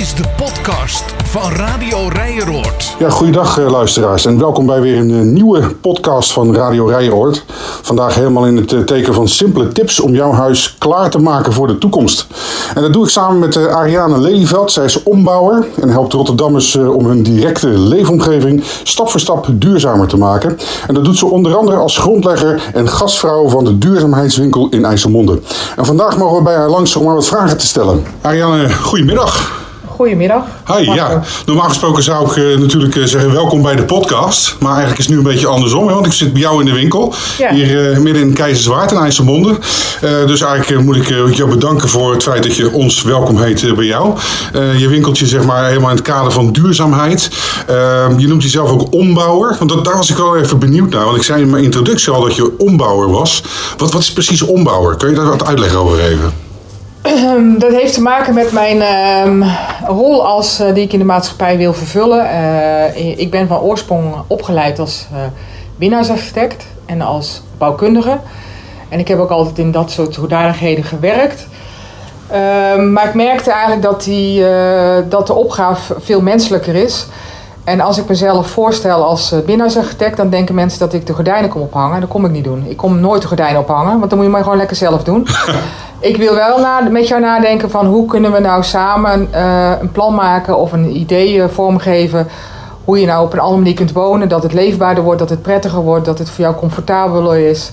is de podcast van Radio Rijeroord. Ja, goeiedag eh, luisteraars en welkom bij weer een eh, nieuwe podcast van Radio Rijeroord. Vandaag helemaal in het eh, teken van simpele tips om jouw huis klaar te maken voor de toekomst. En dat doe ik samen met Ariane Lelyveld. Zij is ombouwer en helpt Rotterdammers om hun directe leefomgeving stap voor stap duurzamer te maken. En dat doet ze onder andere als grondlegger en gastvrouw van de duurzaamheidswinkel in IJsselmonde. En vandaag mogen we bij haar langs om haar wat vragen te stellen. Ariane, goedemiddag. Goedemiddag. Hi, ja. Normaal gesproken zou ik eh, natuurlijk eh, zeggen welkom bij de podcast. Maar eigenlijk is het nu een beetje andersom, hè, want ik zit bij jou in de winkel. Ja. Hier eh, midden in Keizerswaard in IJsselmonde. Dus eigenlijk moet ik jou bedanken voor het feit dat je ons welkom heet bij jou. Je winkeltje zeg maar helemaal in het kader van duurzaamheid. Eh, je noemt jezelf ook ombouwer. Want dat, daar was ik wel even benieuwd naar. Want ik zei in mijn introductie al dat je ombouwer was. Wat, wat is precies ombouwer? Kun je daar wat uitleg over geven? Ehm, Dat heeft te maken met mijn ehm, rol als, eh, die ik in de maatschappij wil vervullen. Eh, ik ben van oorsprong opgeleid als eh winnaarsarchitect en als bouwkundige. En ik heb ook altijd in dat soort hoedanigheden gewerkt. Ehm, maar ik merkte eigenlijk dat, die, dat de opgave veel menselijker is. En als ik mezelf voorstel als binnenarchitect, dan denken mensen dat ik de gordijnen kom ophangen. Dat kom ik niet doen. Ik kom nooit de gordijnen ophangen, want dan moet je maar gewoon lekker zelf doen. ik wil wel met jou nadenken van hoe kunnen we nou samen eh, een plan maken of een idee eh, vormgeven. Hoe je nou op een andere manier kunt wonen, dat het leefbaarder wordt, dat het prettiger wordt, dat het voor jou comfortabeler is.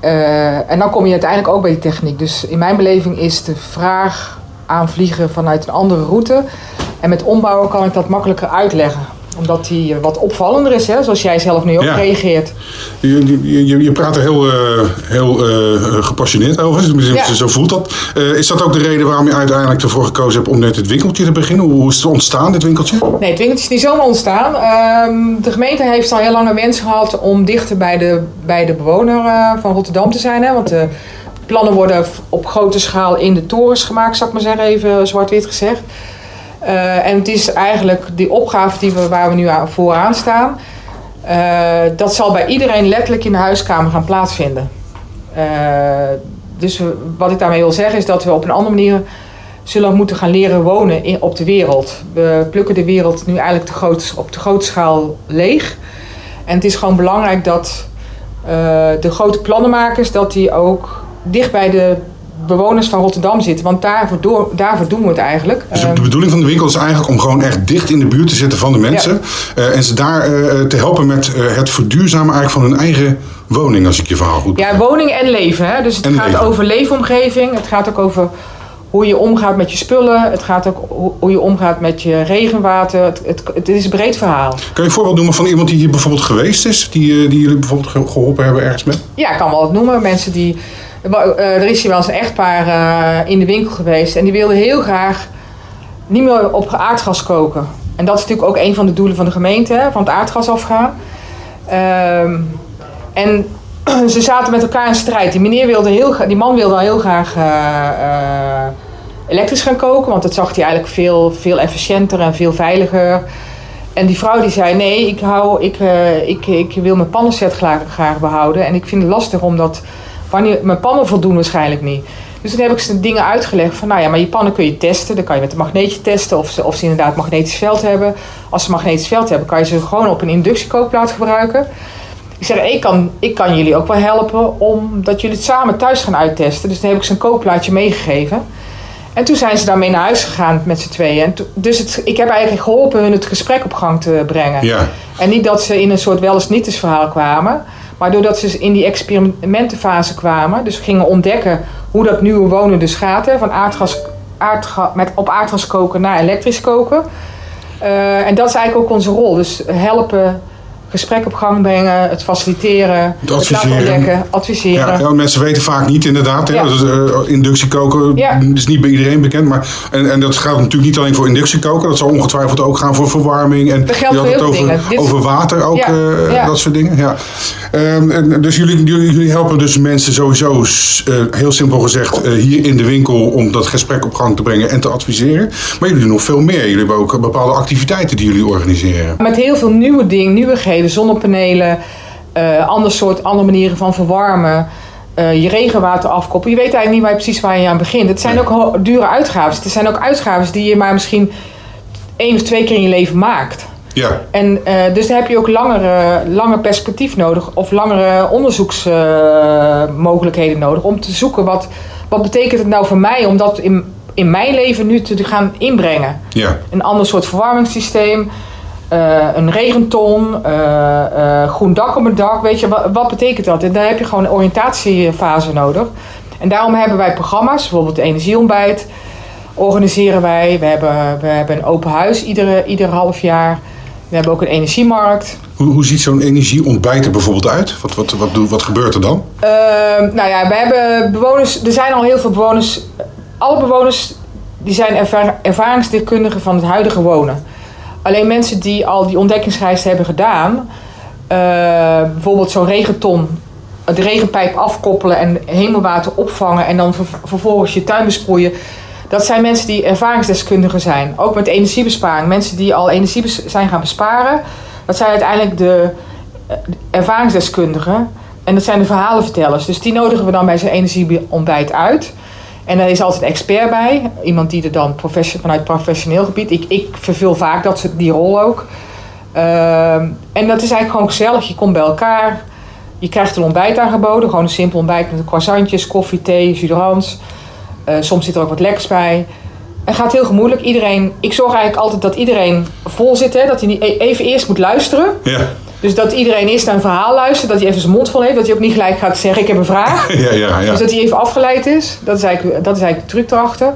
Eh, en dan kom je uiteindelijk ook bij die techniek. Dus in mijn beleving is de vraag aanvliegen vanuit een andere route. En met ombouwen kan ik dat makkelijker uitleggen. Omdat die eh, wat opvallender is, hè? zoals jij zelf nu ook Ja. reageert. Je, je, je, praat er heel, eh, heel eh, gepassioneerd over, tenminste, Ja. zo voelt dat. Is dat ook de reden waarom je uiteindelijk ervoor gekozen hebt om net het winkeltje te beginnen? Hoe, is het ontstaan, dit winkeltje? Nee, het winkeltje is niet zomaar ontstaan. Ehm, de gemeente heeft al heel lang een wens gehad om dichter bij de, bij de bewoner van Rotterdam te zijn. Hè? Want de plannen worden op grote schaal in de torens gemaakt, zal ik maar zeggen, even zwart-wit gezegd. Eh, en het is eigenlijk die opgave die we, waar we nu aan, vooraan staan. eh, dat zal bij iedereen letterlijk in de huiskamer gaan plaatsvinden. Eh, dus wat ik daarmee wil zeggen is dat we op een andere manier zullen moeten gaan leren wonen in, op de wereld. We plukken de wereld nu eigenlijk te groot, op de grote schaal leeg. En het is gewoon belangrijk dat de grote plannenmakers... dat die ook dicht bij de bewoners van Rotterdam zitten. Want daarvoor, door, daarvoor doen we het eigenlijk. Dus de bedoeling van de winkel is eigenlijk om gewoon echt dicht in de buurt te zitten van de mensen. Eh, en ze daar eh, te helpen met eh, het verduurzamen eigenlijk van hun eigen woning, als ik je verhaal goed Ja, woning en leven. Hè? Dus het En gaat leven. over leefomgeving. Het gaat ook over hoe je omgaat met je spullen. Het gaat ook hoe, hoe je omgaat met je regenwater. Het, het, het is een breed verhaal. Kan je een voorbeeld noemen van iemand die hier bijvoorbeeld geweest is? Die, eh, die jullie bijvoorbeeld ge- geholpen hebben ergens mee? Ja, ik kan wel wat noemen. Mensen die. Eh, er is hier wel eens een echtpaar eh, in de winkel geweest. En die wilden heel graag niet meer op aardgas koken. En dat is natuurlijk ook een van de doelen van de gemeente, van het aardgas afgaan. Ehm, en ze zaten met elkaar in strijd. Die, meneer wilde heel, die man wilde heel graag eh, elektrisch gaan koken, want dat zag hij eigenlijk veel, veel efficiënter en veel veiliger. En die vrouw die zei: Nee, ik, hou, ik, ik, ik wil mijn pannenset graag, graag behouden. En ik vind het lastig omdat wanneer, mijn pannen voldoen waarschijnlijk niet. Dus toen heb ik ze dingen uitgelegd van: Nou ja, maar je pannen kun je testen. Dan kan je met een magneetje testen of ze, of ze inderdaad magnetisch veld hebben. Als ze magnetisch veld hebben, kan je ze gewoon op een inductiekookplaat gebruiken. Ik zeg, ik kan, ik kan jullie ook wel helpen omdat jullie het samen thuis gaan uittesten. Dus toen heb ik ze een kookplaatje meegegeven. En toen zijn ze daarmee naar huis gegaan met z'n tweeën. En to- dus het, ik heb eigenlijk geholpen hun het gesprek op gang te brengen. Ja. En niet dat ze in een soort wel eens niet eens verhaal kwamen. Maar doordat ze in die experimentenfase kwamen. Dus gingen ontdekken hoe dat nieuwe wonen dus gaat. Van aardgas, aardga, met op aardgas koken naar elektrisch koken. Eh, en dat is eigenlijk ook onze rol. Dus helpen, gesprek op gang brengen, het faciliteren, Het het adviseren. ontdekken, adviseren. Ja, mensen weten vaak niet inderdaad. Hè? Ja. Dus, eh, inductiekoken Ja. is niet bij iedereen bekend. Maar, en, en dat gaat natuurlijk niet alleen voor inductiekoken. Dat zal ongetwijfeld ook gaan voor verwarming. En Dat geldt je had voor het over, dingen. Dit- over water ook. Ja, eh, ja. Dat soort dingen. Ja. Ehm, en dus jullie, jullie, jullie helpen dus mensen sowieso, eh, heel simpel gezegd, hier in de winkel om dat gesprek op gang te brengen en te adviseren. Maar jullie doen nog veel meer. Jullie hebben ook bepaalde activiteiten die jullie organiseren. Met heel veel nieuwe dingen, nieuwigheden, zonnepanelen, eh ander soort, andere manieren van verwarmen. eh, je regenwater afkoppelen. Je weet eigenlijk niet waar je precies waar je aan begint. Het zijn ook dure uitgaven. Er zijn ook uitgaven die je maar misschien één of twee keer in je leven maakt. Ja, En eh, dus daar heb je ook langere, langer perspectief nodig of langere onderzoeksmogelijkheden nodig om te zoeken wat, wat betekent het nou voor mij om dat in, in mijn leven nu te gaan inbrengen. ja. Een ander soort verwarmingssysteem, eh, een regenton, eh, eh, groen dak op mijn dak, weet je, wat, wat betekent dat? En daar heb je gewoon een oriëntatiefase nodig. En daarom hebben wij programma's, bijvoorbeeld energieontbijt, organiseren wij. We hebben, we hebben een open huis iedere, ieder half jaar. We hebben ook een energiemarkt. Hoe, hoe ziet zo'n energieontbijt er bijvoorbeeld uit? Wat, wat, wat, doe- wat gebeurt er dan? Ehm, nou ja, we hebben bewoners. Er zijn al heel veel bewoners. Alle bewoners die zijn erva- ervaringsdeskundigen van het huidige wonen. Alleen mensen die al die ontdekkingsreis hebben gedaan, eh, bijvoorbeeld zo'n regenton, de regenpijp afkoppelen en hemelwater opvangen en dan ver- vervolgens je tuin besproeien. Dat zijn mensen die ervaringsdeskundigen zijn. Ook met energiebesparing. Mensen die al energie zijn gaan besparen. Dat zijn uiteindelijk de eh, ervaringsdeskundigen. En dat zijn de verhalenvertellers. Dus die nodigen we dan bij zo'n energieontbijt uit. En daar is altijd een expert bij. Iemand die er dan profession, vanuit professioneel gebied. Ik, ik vervul vaak dat, soort- die rol ook. Ehm, en dat is eigenlijk gewoon gezellig. Je komt bij elkaar. Je krijgt een ontbijt aangeboden. Gewoon een simpel ontbijt met croissantjes, koffie, thee, jus. Eh, soms zit er ook wat lekkers bij. Het gaat heel gemoedelijk. Iedereen, ik zorg eigenlijk altijd dat iedereen vol zit. Hè? Dat hij e- even eerst moet luisteren. Ja, Dus dat iedereen eerst naar een verhaal luistert. Dat hij even zijn mond vol heeft. Dat hij ook niet gelijk gaat zeggen, ik heb een vraag. ja, ja. ja. Dus dat hij even afgeleid is. Dat is eigenlijk, dat is eigenlijk de truc erachter.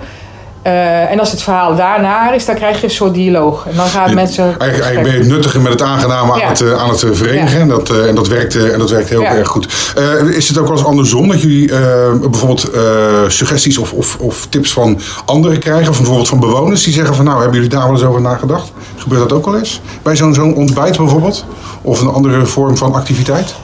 Eh, en als het verhaal daarna is, dan krijg je een soort dialoog. En dan gaan mensen... Eigenlijk, eigenlijk ben je het nuttige met het aangename aan het, eh, aan het eh, verenigen. Ja. En, dat, en, dat werkt, en dat werkt heel erg goed. Is het ook wel eens andersom dat jullie bijvoorbeeld suggesties of, of, of tips van anderen krijgen? Of bijvoorbeeld van bewoners die zeggen van nou, hebben jullie daar wel eens over nagedacht? Gebeurt dat ook wel eens? Bij zo'n zo'n ontbijt bijvoorbeeld? Of een andere vorm van activiteit?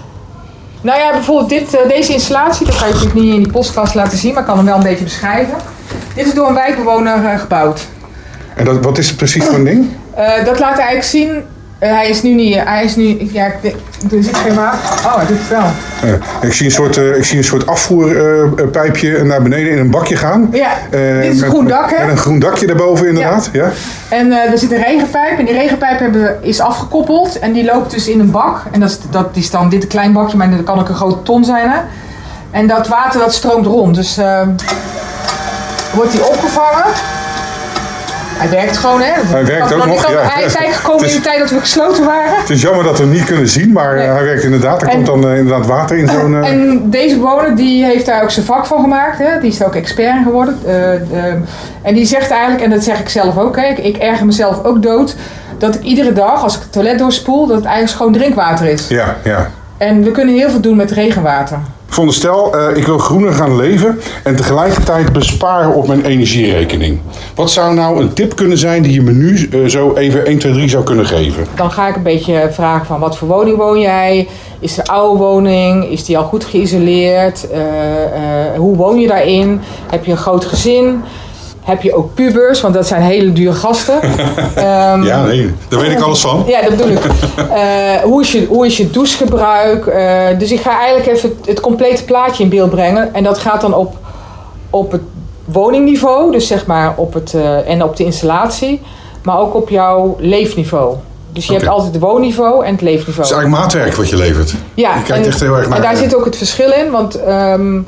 Nou ja, bijvoorbeeld dit, deze installatie. Dat ga je natuurlijk niet in die podcast laten zien. Maar ik kan hem wel een beetje beschrijven. Dit is door een wijkbewoner eh, gebouwd. En dat, wat is het precies voor een ding? Eh, dat laat eigenlijk zien. eh, hij is nu niet. Hij is nu. Ja, ik er zit geen water. Oh, hij doet het wel. Ik, zie een soort, ik zie een soort afvoerpijpje naar beneden in een bakje gaan. Ja, dit is een groen dak, hè? Met een groen dakje daarboven inderdaad. Ja. En er zit een regenpijp. En die regenpijp hebben, is afgekoppeld. En die loopt dus in een bak. En dat is, dat is dan dit een klein bakje, maar dat kan ook een grote ton zijn. Hè? En dat water dat stroomt rond. Dus wordt die opgevangen. Hij werkt gewoon, hè? Hij werkt ook nog, ja. Hij is eigenlijk gekomen is- in de tijd dat we gesloten waren. Het is jammer dat we hem niet kunnen zien, maar eh, Nee. hij werkt inderdaad. Er En- komt dan eh, inderdaad water in zo'n... eh, En deze bewoner die heeft daar ook zijn vak van gemaakt. Hè? Die is er ook expert in geworden. Eh, eh, en die zegt eigenlijk, en dat zeg ik zelf ook, hè? Ik, ik erger mezelf ook dood. Dat ik iedere dag, als ik het toilet doorspoel, dat het eigenlijk schoon drinkwater is. Ja, ja. En we kunnen heel veel doen met regenwater. Veronderstel, eh ik wil groener gaan leven en tegelijkertijd besparen op mijn energierekening. Wat zou nou een tip kunnen zijn die je me nu eh, zo even 1, 2, 3 zou kunnen geven? Dan ga ik een beetje vragen van wat voor woning woon jij? Is een oude woning? Is die al goed geïsoleerd? Eh, hoe woon je daarin? Heb je een groot gezin? Heb je ook pubers? Want dat zijn hele dure gasten. Ehm, Ja, nee, daar weet ik alles van. Ja, dat bedoel ik. Eh, hoe, is je, hoe is je douchegebruik? Eh, dus ik ga eigenlijk even het, het complete plaatje in beeld brengen. En dat gaat dan op, op het woningniveau, dus zeg maar op het, eh, en op de installatie. Maar ook op jouw leefniveau. Dus je hebt altijd het woonniveau en het leefniveau. Het is eigenlijk maatwerk wat je levert. Ja, je kijkt en, echt heel erg naar... en daar zit ook het verschil in. Want, ehm,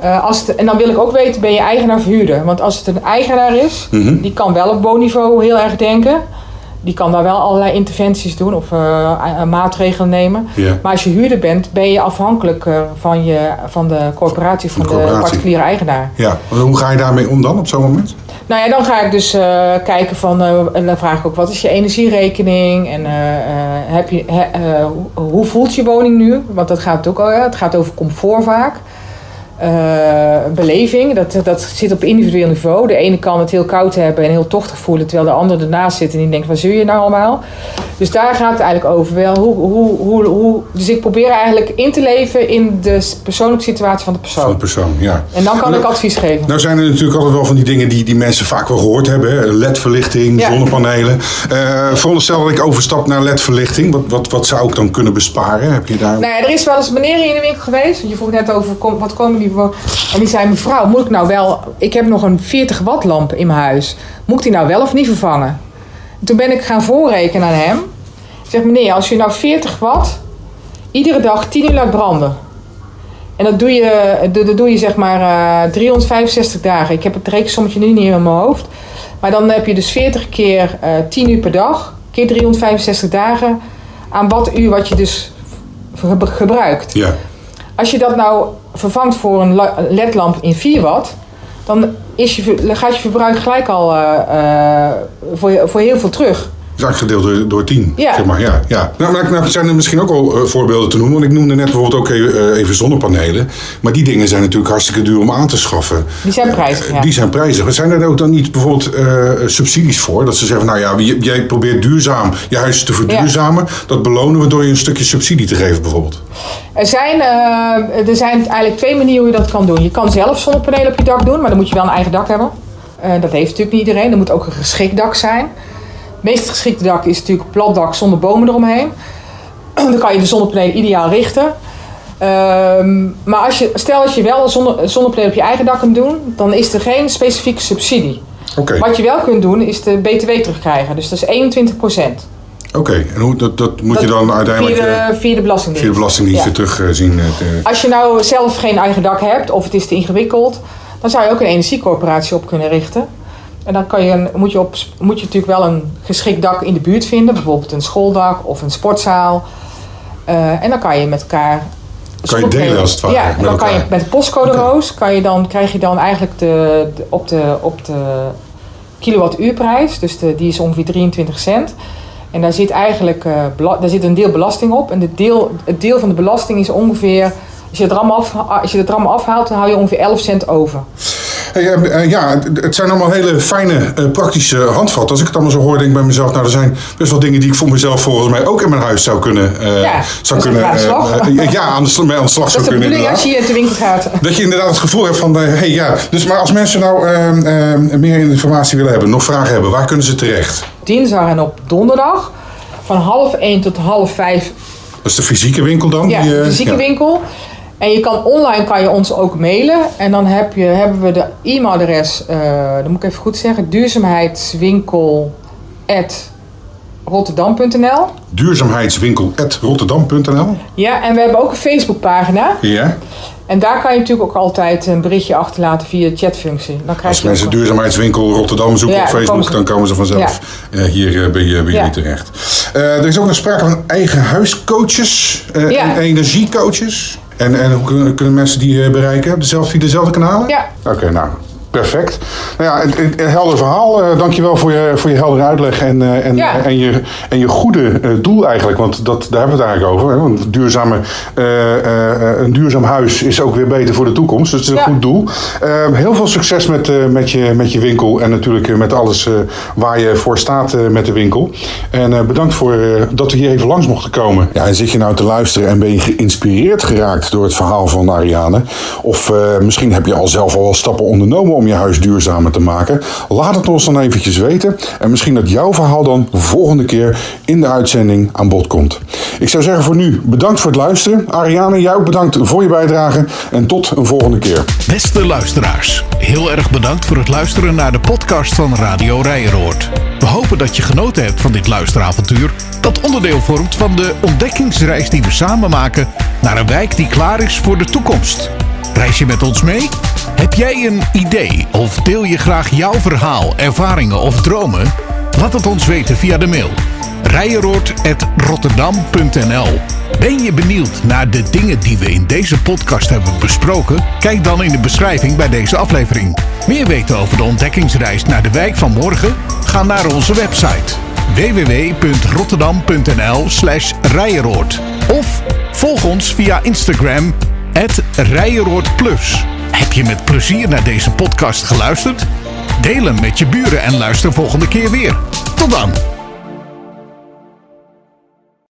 eh, als het, en dan wil ik ook weten, ben je eigenaar of huurder? Want als het een eigenaar is, Mhm. die kan wel op woonniveau heel erg denken. Die kan daar wel allerlei interventies doen of eh, maatregelen nemen. Maar als je huurder bent, ben je afhankelijk eh, van, je, van de corporatie, van De particuliere eigenaar. Ja, hoe ga je daarmee om dan op zo'n moment? Nou ja, dan ga ik dus kijken van, en dan vraag ik ook wat is je energierekening en heb je, he- hoe- voelt je woning nu? Want dat gaat ook het gaat over comfort vaak. Eh, beleving. Dat, dat zit op individueel niveau. De ene kan het heel koud hebben en heel tochtig voelen, terwijl de andere ernaast zit en die denkt: wat zul je nou allemaal? Dus daar gaat het eigenlijk over. Wel, hoe, hoe, hoe, hoe, dus ik probeer eigenlijk in te leven in de persoonlijke situatie van de persoon. Van de persoon, ja. En dan kan ik advies geven. Nou zijn er natuurlijk altijd wel van die dingen die, die mensen vaak wel gehoord hebben. hè. LED-verlichting, Ja. zonnepanelen. Eh veronderstel dat ik overstap naar LED-verlichting. Wat, wat, wat zou ik dan kunnen besparen? Heb je daar... Nou ja, er is wel eens een meneer in de winkel geweest. want Je vroeg net over kom- wat komen die En die zei: Mevrouw, moet ik nou wel. Ik heb nog een 40 watt lamp in mijn huis. Moet ik die nou wel of niet vervangen? Toen ben ik gaan voorrekenen aan hem. Ik zeg: Meneer, als je nou 40 watt iedere dag 10 uur laat branden. En dat doe je, dat doe je zeg maar eh 365 dagen. Ik heb het rekensommetje nu niet in mijn hoofd. Maar dan heb je dus 40 keer eh 10 uur per dag, keer 365 dagen aan wattuur wat je dus gebruikt. Ja. Als je dat nou vervangt voor een la- ledlamp in 4 watt, dan is je, gaat je verbruik gelijk al eh, eh, voor, voor heel veel terug. Eigenlijk gedeeld door, door tien, Ja. zeg maar. Ja, ja. Nou, maar nou zijn er misschien ook wel eh, voorbeelden te noemen. Want ik noemde net bijvoorbeeld ook even, eh, even zonnepanelen. Maar die dingen zijn natuurlijk hartstikke duur om aan te schaffen. Die zijn prijzig. Eh, Ja. Die zijn prijzig. Zijn er ook dan niet bijvoorbeeld subsidies voor? Dat ze zeggen, nou ja, jij probeert duurzaam je huis te verduurzamen. Dat belonen we door je een stukje subsidie te geven bijvoorbeeld. Er zijn, er zijn eigenlijk twee manieren hoe je dat kan doen. Je kan zelf zonnepanelen op je dak doen, maar dan moet je wel een eigen dak hebben. Dat heeft natuurlijk niet iedereen. Er moet ook een geschikt dak zijn. Het meest geschikte dak is natuurlijk plat dak zonder bomen eromheen. Dan kan je de zonnepanelen ideaal richten. Ehm, maar als je, stel dat je wel een zonne, zonnepanelen op je eigen dak kunt doen, dan is er geen specifieke subsidie. Oké, Wat je wel kunt doen, is de BTW terugkrijgen. Dus dat is 21% oké. En hoe, dat, dat moet je dan uiteindelijk via eh, de, via de Belastingdienst. via de Belastingdienst Ja. weer terugzien. eh, te- Als je nou zelf geen eigen dak hebt of het is te ingewikkeld, dan zou je ook een energiecoöperatie op kunnen richten. En dan kan je een, moet, je op, moet je natuurlijk wel een geschikt dak in de buurt vinden, bijvoorbeeld een schooldak of een sportzaal. Eh, en dan kan je met elkaar. Kan je delen als het ware, Ja, en dan kan je met de postcode roos kan je dan, krijg je dan eigenlijk de, de- op, de, op de kilowattuurprijs, dus de, die is ongeveer 23 cent. En daar zit eigenlijk eh, daar zit een deel belasting op. En de deel, het deel van de belasting is ongeveer, als je het er allemaal, af, als je het allemaal afhaalt, dan hou je ongeveer 11 cent over. Hey, eh, eh, ja, het- het zijn allemaal hele fijne, eh, praktische handvatten. Als ik het allemaal zo hoor, denk ik bij mezelf... nou, er zijn best wel dingen die ik voor mezelf volgens mij ook in mijn huis zou kunnen... eh, Ja, zou kunnen aan de slag. eh, eh, ja, aan de, mee aan de slag Dat zou is de kunnen bedoeling als je te winkel gaat. Dat je inderdaad het gevoel hebt van, hey, ja. Dus maar als mensen nou eh, eh, meer informatie willen hebben, nog vragen hebben, waar kunnen ze terecht? Dinsdag en op donderdag van half 1 tot half 5 Dat is de fysieke winkel dan? Ja, de eh, fysieke ja. winkel. En je kan online kan je ons ook mailen. En dan heb je, hebben we de e-mailadres, eh dat moet ik even goed zeggen, duurzaamheidswinkel.rotterdam.nl Duurzaamheidswinkel.rotterdam.nl Ja, en we hebben ook een Facebookpagina. Ja. En daar kan je natuurlijk ook altijd een berichtje achterlaten via de chatfunctie. Dan krijg Als je mensen duurzaamheidswinkel Rotterdam zoeken Ja, op Facebook, ze- dan komen ze vanzelf eh, hier eh, bij, bij Ja. jullie terecht. Er is ook nog sprake van eigen huiscoaches Ja. en energiecoaches. En, en hoe kunnen, kunnen mensen die eh, bereiken? Dezelfde, via dezelfde kanalen? Ja. Oké, nou. Perfect. Nou ja, een, een- een helder verhaal. Eh dankjewel voor je, voor je heldere uitleg en, eh, en, Ja. en, je, en je goede eh, doel eigenlijk. Want dat, daar hebben we het eigenlijk over. Hè? Want duurzame, eh, eh, een duurzaam huis is ook weer beter voor de toekomst. Dus het is een Ja. goed doel. Eh, heel veel succes met, eh, met, je, met je winkel. En natuurlijk eh, met alles eh, waar je voor staat eh, met de winkel. En eh, bedankt voor eh, dat we hier even langs mochten komen. Ja, en zit je nou te luisteren en ben je geïnspireerd geraakt door het verhaal van Ariane? Of eh, misschien heb je al zelf al wel stappen ondernomen om je huis duurzamer te maken? Laat het ons dan eventjes weten. En misschien dat jouw verhaal dan volgende keer in de uitzending aan bod komt. Ik zou zeggen voor nu bedankt voor het luisteren. Ariane, jij ook bedankt voor je bijdrage. En tot een volgende keer. Beste luisteraars, heel erg bedankt voor het luisteren naar de podcast van Radio Rijeroord. We hopen dat je genoten hebt van dit luisteravontuur, dat onderdeel vormt van de ontdekkingsreis die we samen maken naar een wijk die klaar is voor de toekomst. Reis je met ons mee? Heb jij een idee of deel je graag jouw verhaal, ervaringen of dromen? Laat het ons weten via de mail rijeroord.rotterdam.nl Ben je benieuwd naar de dingen die we in deze podcast hebben besproken? Kijk dan in de beschrijving bij deze aflevering. Meer weten over de ontdekkingsreis naar de wijk van morgen? Ga naar onze website www.rotterdam.nl slash Of volg ons via Instagram Plus. Heb je met plezier naar deze podcast geluisterd? Deel hem met je buren en luister volgende keer weer. Tot dan!